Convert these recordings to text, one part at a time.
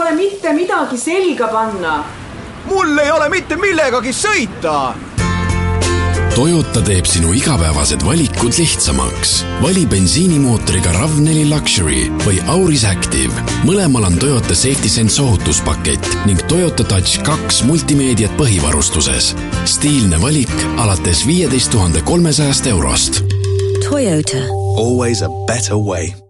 pole mitte midagi selga panna. mul ei ole mitte millegagi sõita Toyota teeb sinu igapäevased valikud lihtsamaks. vali bensiinimootoriga RAV4 Luxury või Auris Active. mõlemal on Toyota Safety Sense ohutuspakett ning Toyota Touch kaks multimeediat põhivarustuses. stiilne valik alates viieteist tuhande kolmesajast eurost. Toyota. Always a better way.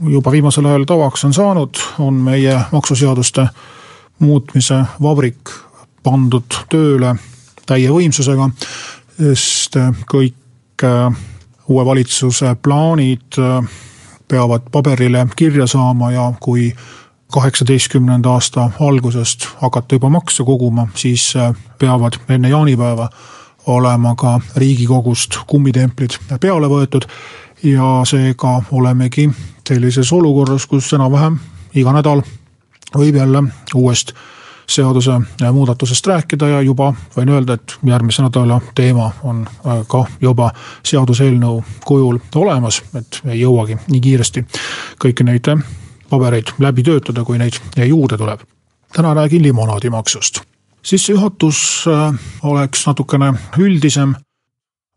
juba viimasel ajal tavaks on saanud, on meie maksuseaduste muutmise vabrik pandud tööle täie võimsusega, sest kõik äh, uue valitsuse plaanid äh, peavad paberile kirja saama ja kui kaheksateistkümnenda aasta algusest hakata juba makse koguma, siis äh, peavad enne jaanipäeva olema ka riigikogust kummitemplid peale võetud ja seega olemegi sellises olukorras, kus enam-vähem iga nädal võib jälle uuest seaduse muudatusest rääkida ja juba võin öelda, et järgmise nädala teema on äh, ka juba seaduseelnõu kujul olemas, et ei jõuagi nii kiiresti kõiki neid pabereid läbi töötada, kui neid juurde tuleb. täna räägin limonaadimaksust. sissejuhatus äh, oleks natukene üldisem.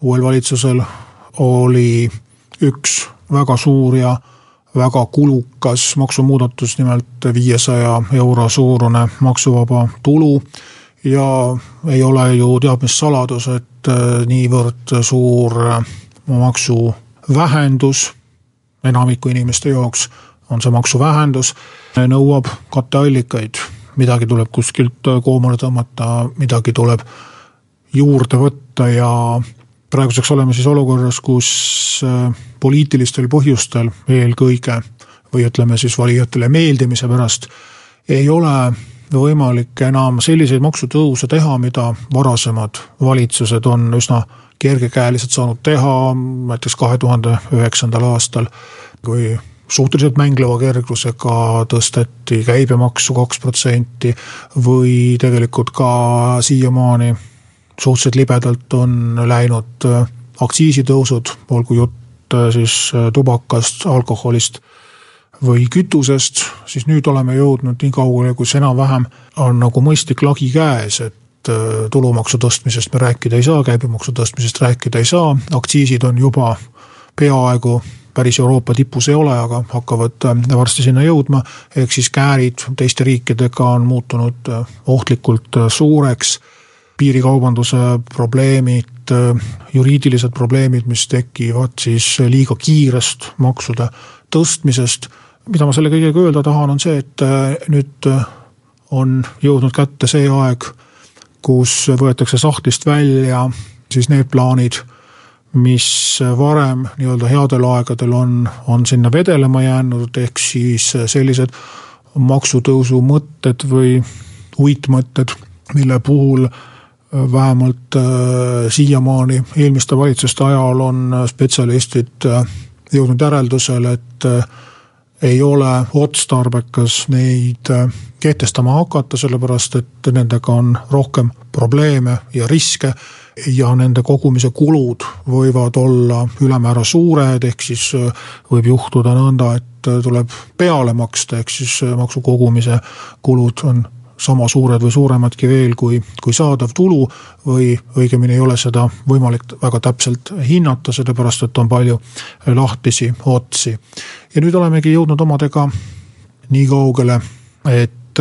uuel valitsusel oli üks väga suur ja väga kulukas maksumuudatus, nimelt viiesaja euro suurune maksuvaba tulu. ja ei ole ju teab mis saladus, et äh, niivõrd suur maksuvähendus enamiku inimeste jaoks on see maksuvähendus, nõuab katteallikaid, midagi tuleb kuskilt koomale tõmmata, midagi tuleb juurde võtta ja praeguseks oleme siis olukorras, kus äh, poliitilistel põhjustel eelkõige või ütleme siis valijatele meeldimise pärast ei ole võimalik enam selliseid maksutõuse teha, mida varasemad valitsused on üsna kergekäeliselt saanud teha, näiteks kahe tuhande üheksandal aastal, kui suhteliselt mängleva kerglusega tõsteti käibemaksu kaks protsenti või tegelikult ka siiamaani suhteliselt libedalt on läinud äh, aktsiisitõusud, olgu jutt äh, siis äh, tubakast, alkoholist või kütusest, siis nüüd oleme jõudnud nii kaugele, kus enam-vähem on nagu mõistlik lagi käes, et tulumaksu tõstmisest me rääkida ei saa, käibemaksu tõstmisest rääkida ei saa, aktsiisid on juba peaaegu päris Euroopa tipus ei ole, aga hakkavad varsti sinna jõudma, ehk siis käärid teiste riikidega on muutunud ohtlikult suureks, piirikaubanduse probleemid, juriidilised probleemid, mis tekivad siis liiga kiirest maksude tõstmisest, mida ma selle kõigega öelda tahan, on see, et nüüd on jõudnud kätte see aeg, kus võetakse sahtlist välja siis need plaanid mis varem nii-öelda headel aegadel on, on sinna vedelema jäänud, ehk siis sellised maksutõusu mõtted või uitmõtted, mille puhul vähemalt äh, siiamaani eelmiste valitsuste ajal on spetsialistid äh, jõudnud järeldusele, et äh, ei ole otstarbekas neid äh, kehtestama hakata, sellepärast et nendega on rohkem probleeme ja riske ja nende kogumise kulud võivad olla ülemäära suured, ehk siis äh, võib juhtuda nõnda, et äh, tuleb peale maksta, ehk siis äh, maksu kogumise kulud on sama suured või suuremadki veel kui, kui saadav tulu või õigemini ei ole seda võimalik väga täpselt hinnata, sellepärast et on palju lahtisi otsi. ja nüüd olemegi jõudnud omadega nii kaugele, et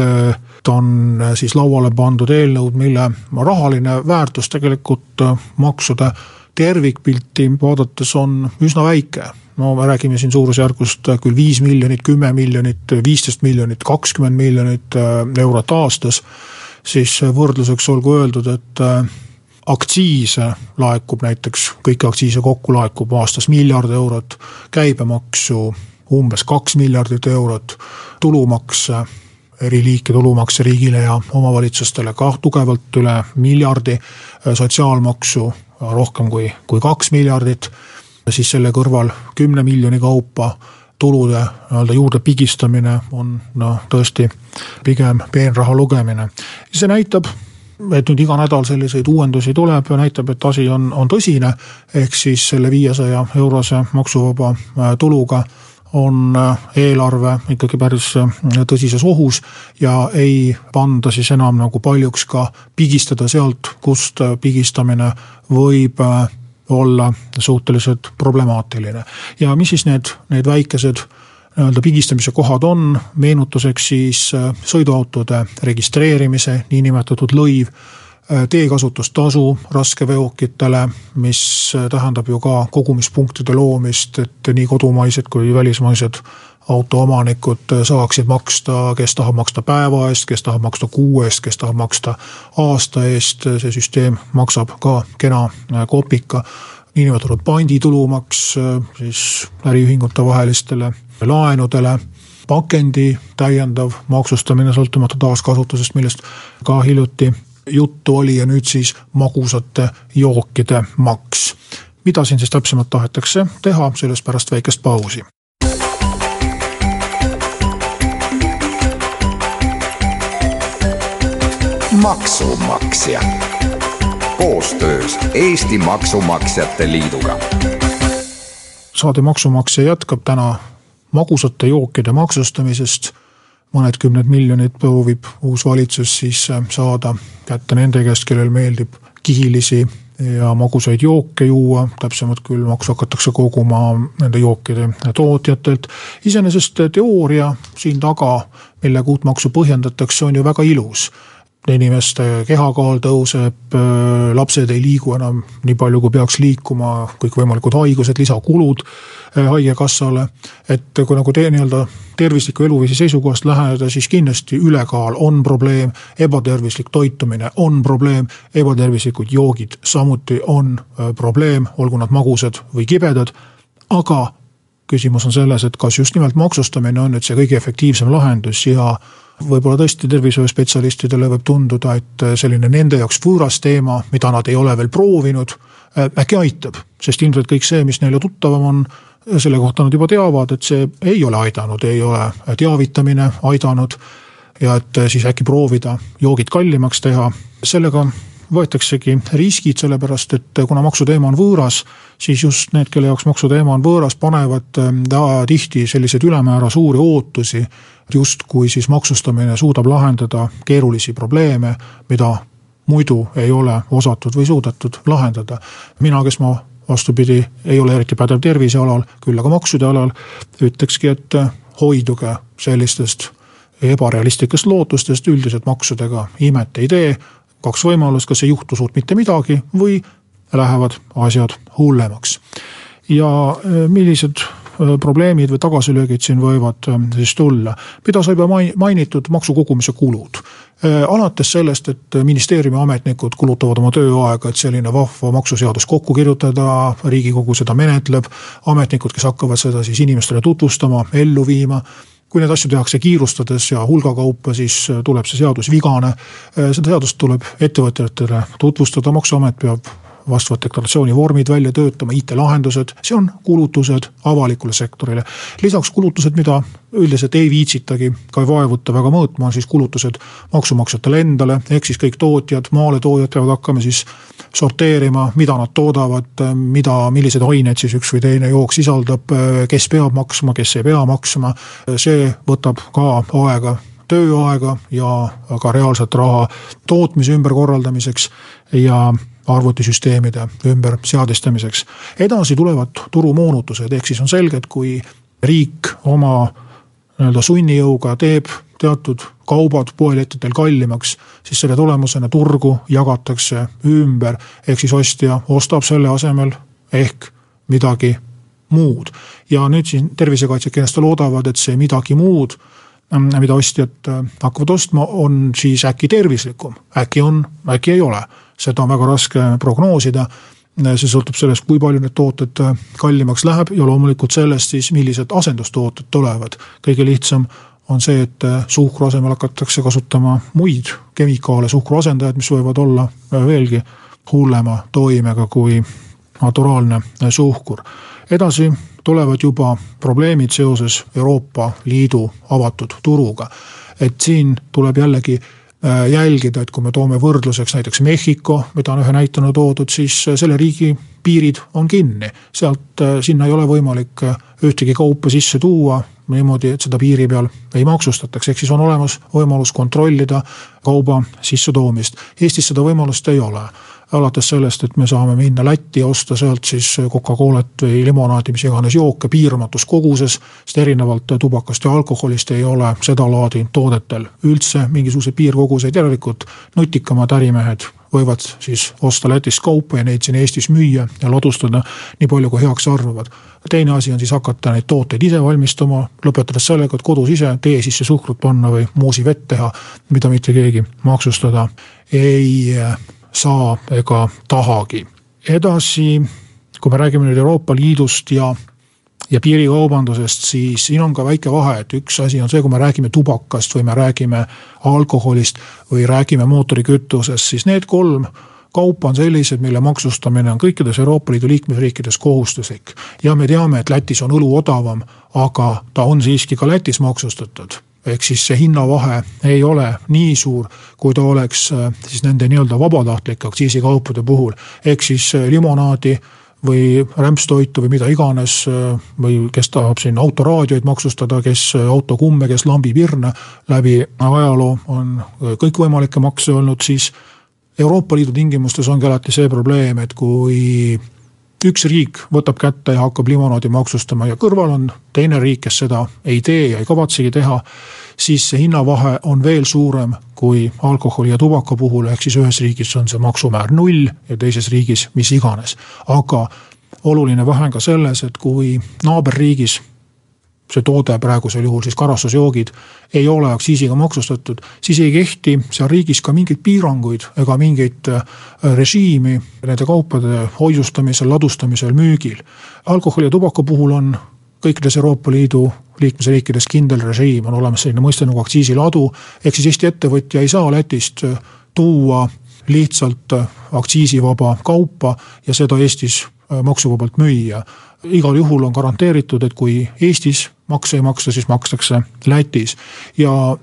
on siis lauale pandud eelnõud, mille rahaline väärtus tegelikult maksude tervikpilti vaadates on üsna väike. no me räägime siin suurusjärgust äh, küll viis miljonit, kümme miljonit, viisteist miljonit, kakskümmend miljonit eurot aastas, siis võrdluseks olgu öeldud, et aktsiise laekub näiteks, kõiki aktsiise kokku laekub aastas miljard eurot, käibemaksu umbes kaks miljardit eurot, tulumakse eri liiki tulumakse riigile ja omavalitsustele ka tugevalt üle miljardi, sotsiaalmaksu rohkem kui, kui kaks miljardit, siis selle kõrval kümne miljoni kaupa tulude nii-öelda juurde pigistamine on noh, tõesti pigem peenraha lugemine. see näitab, et nüüd iga nädal selliseid uuendusi tuleb ja näitab, et asi on, on tõsine, ehk siis selle viiesaja eurose maksuvaba äh, tuluga on äh, eelarve ikkagi päris äh, tõsises ohus ja ei panda siis enam nagu paljuks ka pigistada sealt, kust pigistamine võib olla suhteliselt problemaatiline. ja mis siis need, need väikesed nii-öelda pigistamise kohad on, meenutuseks siis äh, sõiduautode registreerimise niinimetatud lõiv, äh, teekasutustasu raskeveokitele, mis äh, tähendab ju ka kogumispunktide loomist, et nii kodumaised kui välismaised autoomanikud saaksid maksta, kes tahab maksta päeva eest, kes tahab maksta kuu eest, kes tahab maksta aasta eest, see süsteem maksab ka kena kopika. niinimetatud panditulumaks siis äriühingute vahelistele laenudele, pakendi täiendav maksustamine sõltumata taaskasutusest, millest ka hiljuti juttu oli ja nüüd siis magusate jookide maks. mida siin siis täpsemalt tahetakse teha, sellest pärast väikest pausi. maksumaksja koostöös Eesti Maksumaksjate Liiduga. saade Maksumaksja jätkab täna magusate jookide maksustamisest. Mõned kümned miljonid proovib uus valitsus siis saada kätte nende käest, kellel meeldib kihilisi ja magusaid jooke juua, täpsemalt küll maksu hakatakse koguma nende jookide tootjatelt. iseenesest teooria siin taga, millega uut maksu põhjendatakse, on ju väga ilus inimeste kehakaal tõuseb, lapsed ei liigu enam nii palju, kui peaks liikuma, kõikvõimalikud haigused, lisakulud haigekassale. et kui nagu te nii-öelda tervisliku eluviisi seisukohast läheneda, siis kindlasti ülekaal on probleem, ebatervislik toitumine on probleem, ebatervislikud joogid samuti on probleem, olgu nad magusad või kibedad, aga küsimus on selles, et kas just nimelt maksustamine on nüüd see kõige efektiivsem lahendus ja võib-olla tõesti tervishoiuspetsialistidele võib tunduda, et selline nende jaoks võõras teema, mida nad ei ole veel proovinud, äkki aitab, sest ilmselt kõik see, mis neile tuttavam on, selle kohta nad juba teavad, et see ei ole aidanud, ei ole teavitamine aidanud ja et siis äkki proovida joogid kallimaks teha, sellega võetaksegi riskid, sellepärast et kuna maksuteema on võõras, siis just need, kelle jaoks maksuteema on võõras, panevad tihti selliseid ülemäära suuri ootusi justkui siis maksustamine suudab lahendada keerulisi probleeme, mida muidu ei ole osatud või suudetud lahendada. mina, kes ma vastupidi, ei ole eriti pädev tervisealal, küll aga maksude alal, ütlekski, et hoiduge sellistest ebarealistlikest lootustest, üldiselt maksudega imet ei tee, kaks võimalust, kas ei juhtu suurt mitte midagi või lähevad asjad hullemaks. ja millised probleemid või tagasilöögid siin võivad ähm, siis tulla. mida sai juba mainitud, maksukogumise kulud. Äh, alates sellest, et ministeeriumi ametnikud kulutavad oma tööaega, et selline vahva maksuseadus kokku kirjutada, riigikogu seda menetleb, ametnikud, kes hakkavad seda siis inimestele tutvustama, ellu viima kui neid asju tehakse kiirustades ja hulga kaupa, siis tuleb see seadus vigane. Äh, seda seadust tuleb ettevõtjatele tutvustada, maksuamet peab vastavad deklaratsioonivormid välja töötama, IT-lahendused, see on kulutused avalikule sektorile. lisaks kulutused, mida üldiselt ei viitsitagi, ka ei vaevuta väga mõõtma, on siis kulutused maksumaksjatele endale, ehk siis kõik tootjad, maaletoojad peavad hakkama siis sorteerima, mida nad toodavad, mida, milliseid aineid siis üks või teine jook sisaldab, kes peab maksma, kes ei pea maksma, see võtab ka aega tööaega ja ka reaalset raha tootmise ümberkorraldamiseks ja arvutisüsteemide ümberseadistamiseks. edasi tulevad turumoonutused, ehk siis on selge, et kui riik oma nii-öelda sunnijõuga teeb teatud kaubad poelettidel kallimaks, siis selle tulemusena turgu jagatakse ümber, ehk siis ostja ostab selle asemel ehk midagi muud. ja nüüd siin tervisekaitsjad kindlasti loodavad, et see midagi muud, mida ostjad hakkavad ostma, on siis äkki tervislikum, äkki on, äkki ei ole seda on väga raske prognoosida. see sõltub sellest, kui palju need tooted kallimaks läheb ja loomulikult sellest siis, millised asendustooted tulevad. kõige lihtsam on see, et suhkru asemel hakatakse kasutama muid kemikaale, suhkru asendajad, mis võivad olla veelgi hullema toimega kui naturaalne suhkur. edasi tulevad juba probleemid seoses Euroopa Liidu avatud turuga. et siin tuleb jällegi jälgida, et kui me toome võrdluseks näiteks Mehhiko, mida on ühe näitena toodud, siis äh, selle riigi piirid on kinni. sealt, äh, sinna ei ole võimalik ühtegi kaupa sisse tuua niimoodi, et seda piiri peal ei maksustataks, ehk siis on olemas võimalus kontrollida kauba sissetoomist. Eestis seda võimalust ei ole alates sellest, et me saame minna Lätti ja osta sealt siis Coca-Colat või limonaadi, mis iganes jooke piiramatus koguses, sest erinevalt tubakast ja alkoholist ei ole sedalaadi toodetel üldse mingisuguseid piirkoguseid, järelikult nutikamad ärimehed võivad siis osta Lätist kaupa ja neid siin Eestis müüa ja ladustada nii palju, kui heaks arvavad. teine asi on siis hakata neid tooteid ise valmistama, lõpetades sellega, et kodus ise tee sisse suhkrut panna või moosivett teha, mida mitte keegi maksustada ei saa ega tahagi. edasi, kui me räägime nüüd Euroopa Liidust ja ja piirikaubandusest, siis siin on ka väike vahe, et üks asi on see, kui me räägime tubakast või me räägime alkoholist või räägime mootorikütusest, siis need kolm kaupa on sellised, mille maksustamine on kõikides Euroopa Liidu liikmesriikides kohustuslik. ja me teame, et Lätis on õlu odavam, aga ta on siiski ka Lätis maksustatud ehk siis see hinnavahe ei ole nii suur, kui ta oleks äh, siis nende nii-öelda vabatahtlike aktsiisikaupade puhul. ehk siis äh, limonaadi või rämpstoitu või mida iganes äh, või kes tahab siin autoraadioid maksustada, kes autokumme, kes lambipirne läbi ajaloo on kõikvõimalikke makse olnud, siis Euroopa Liidu tingimustes ongi alati see probleem, et kui üks riik võtab kätte ja hakkab limonaadi maksustama ja kõrval on teine riik, kes seda ei tee ja ei kavatsegi teha, siis see hinnavahe on veel suurem kui alkoholi ja tubaka puhul, ehk siis ühes riigis on see maksumäär null ja teises riigis mis iganes. aga oluline vahe on ka selles, et kui naaberriigis see toode praegusel juhul siis karastusjoogid ei ole aktsiisiga maksustatud, siis ei kehti seal riigis ka mingeid piiranguid ega mingeid äh, režiimi nende kaupade hoiustamisel, ladustamisel, müügil. alkoholi ja tubaka puhul on kõikides Euroopa Liidu liikmesriikides kindel režiim, on olemas selline mõiste nagu aktsiisiladu, ehk siis Eesti ettevõtja ei saa Lätist äh, tuua lihtsalt äh, aktsiisivaba kaupa ja seda Eestis maksuvabalt müüa igal juhul on garanteeritud, et kui Eestis makse ei maksta, siis makstakse Lätis. ja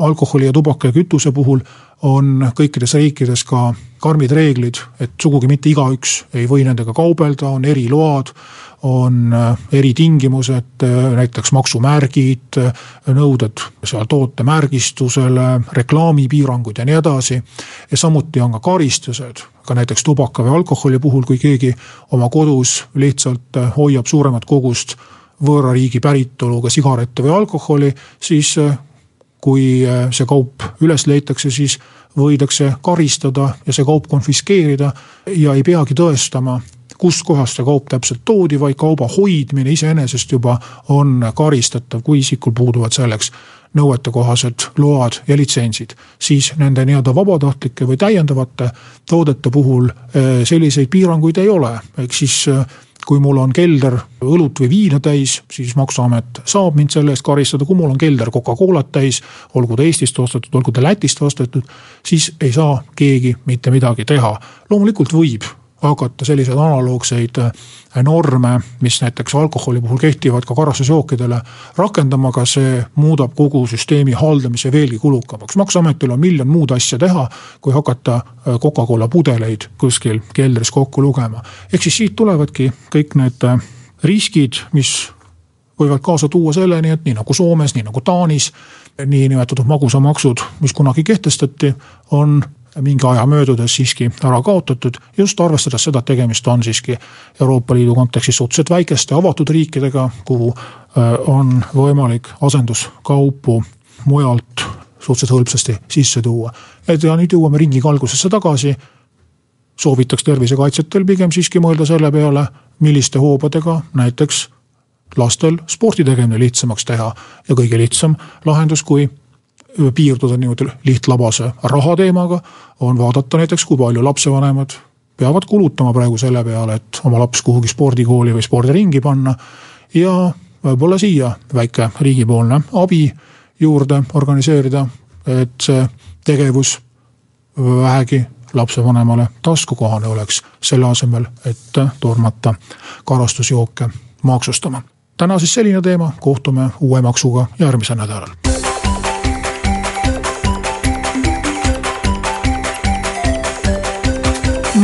alkoholi ja tubaka ja kütuse puhul on kõikides riikides ka karmid reeglid, et sugugi mitte igaüks ei või nendega kaubelda, on eriload on äh, eritingimused, äh, näiteks maksumärgid, äh, nõuded seal toote märgistusele, reklaamipiirangud ja nii edasi. ja samuti on ka karistused, ka näiteks tubaka või alkoholi puhul, kui keegi oma kodus lihtsalt hoiab suuremat kogust võõra riigi päritoluga sigarette või alkoholi, siis kui see kaup üles leitakse, siis võidakse karistada ja see kaup konfiskeerida ja ei peagi tõestama kustkohast see kaup täpselt toodi, vaid kauba hoidmine iseenesest juba on karistatav, kui isikul puuduvad selleks nõuetekohased load ja litsentsid. siis nende nii-öelda vabatahtlike või täiendavate toodete puhul eh, selliseid piiranguid ei ole, ehk siis eh, kui mul on kelder õlut või viina täis, siis maksuamet saab mind selle eest karistada, kui mul on kelder Coca-Colat täis, olgu ta Eestist ostetud, olgu ta Lätist ostetud, siis ei saa keegi mitte midagi teha. loomulikult võib hakata selliseid analoogseid äh, norme, mis näiteks alkoholi puhul kehtivad ka karastusjookidele, rakendama, aga see muudab kogu süsteemi haldamise veelgi kulukamaks. maksuametil on miljon muud asja teha, kui hakata äh, Coca-Cola pudeleid kuskil keldris kokku lugema. ehk siis siit tulevadki kõik need äh, riskid, mis võivad kaasa tuua selleni, et nii nagu Soomes, nii nagu Taanis, niinimetatud magusamaksud, mis kunagi kehtestati, on mingi aja möödudes siiski ära kaotatud, just arvestades seda, et tegemist on siiski Euroopa Liidu kontekstis suhteliselt väikeste avatud riikidega, kuhu äh, on võimalik asenduskaupu mujalt suhteliselt hõlpsasti sisse tuua. et ja nüüd jõuame ringiga algusesse tagasi, soovitaks tervisekaitsjatel pigem siiski mõelda selle peale, milliste hoobadega näiteks lastel spordi tegemine lihtsamaks teha ja kõige lihtsam lahendus, kui piirduda niimoodi lihtlabase raha teemaga, on vaadata näiteks, kui palju lapsevanemad peavad kulutama praegu selle peale, et oma laps kuhugi spordikooli või spordiringi panna. ja võib-olla siia väike riigipoolne abi juurde organiseerida, et see tegevus vähegi lapsevanemale taskukohane oleks, selle asemel, et tormata karastusjooke maksustama. täna siis selline teema, kohtume uue maksuga järgmisel nädalal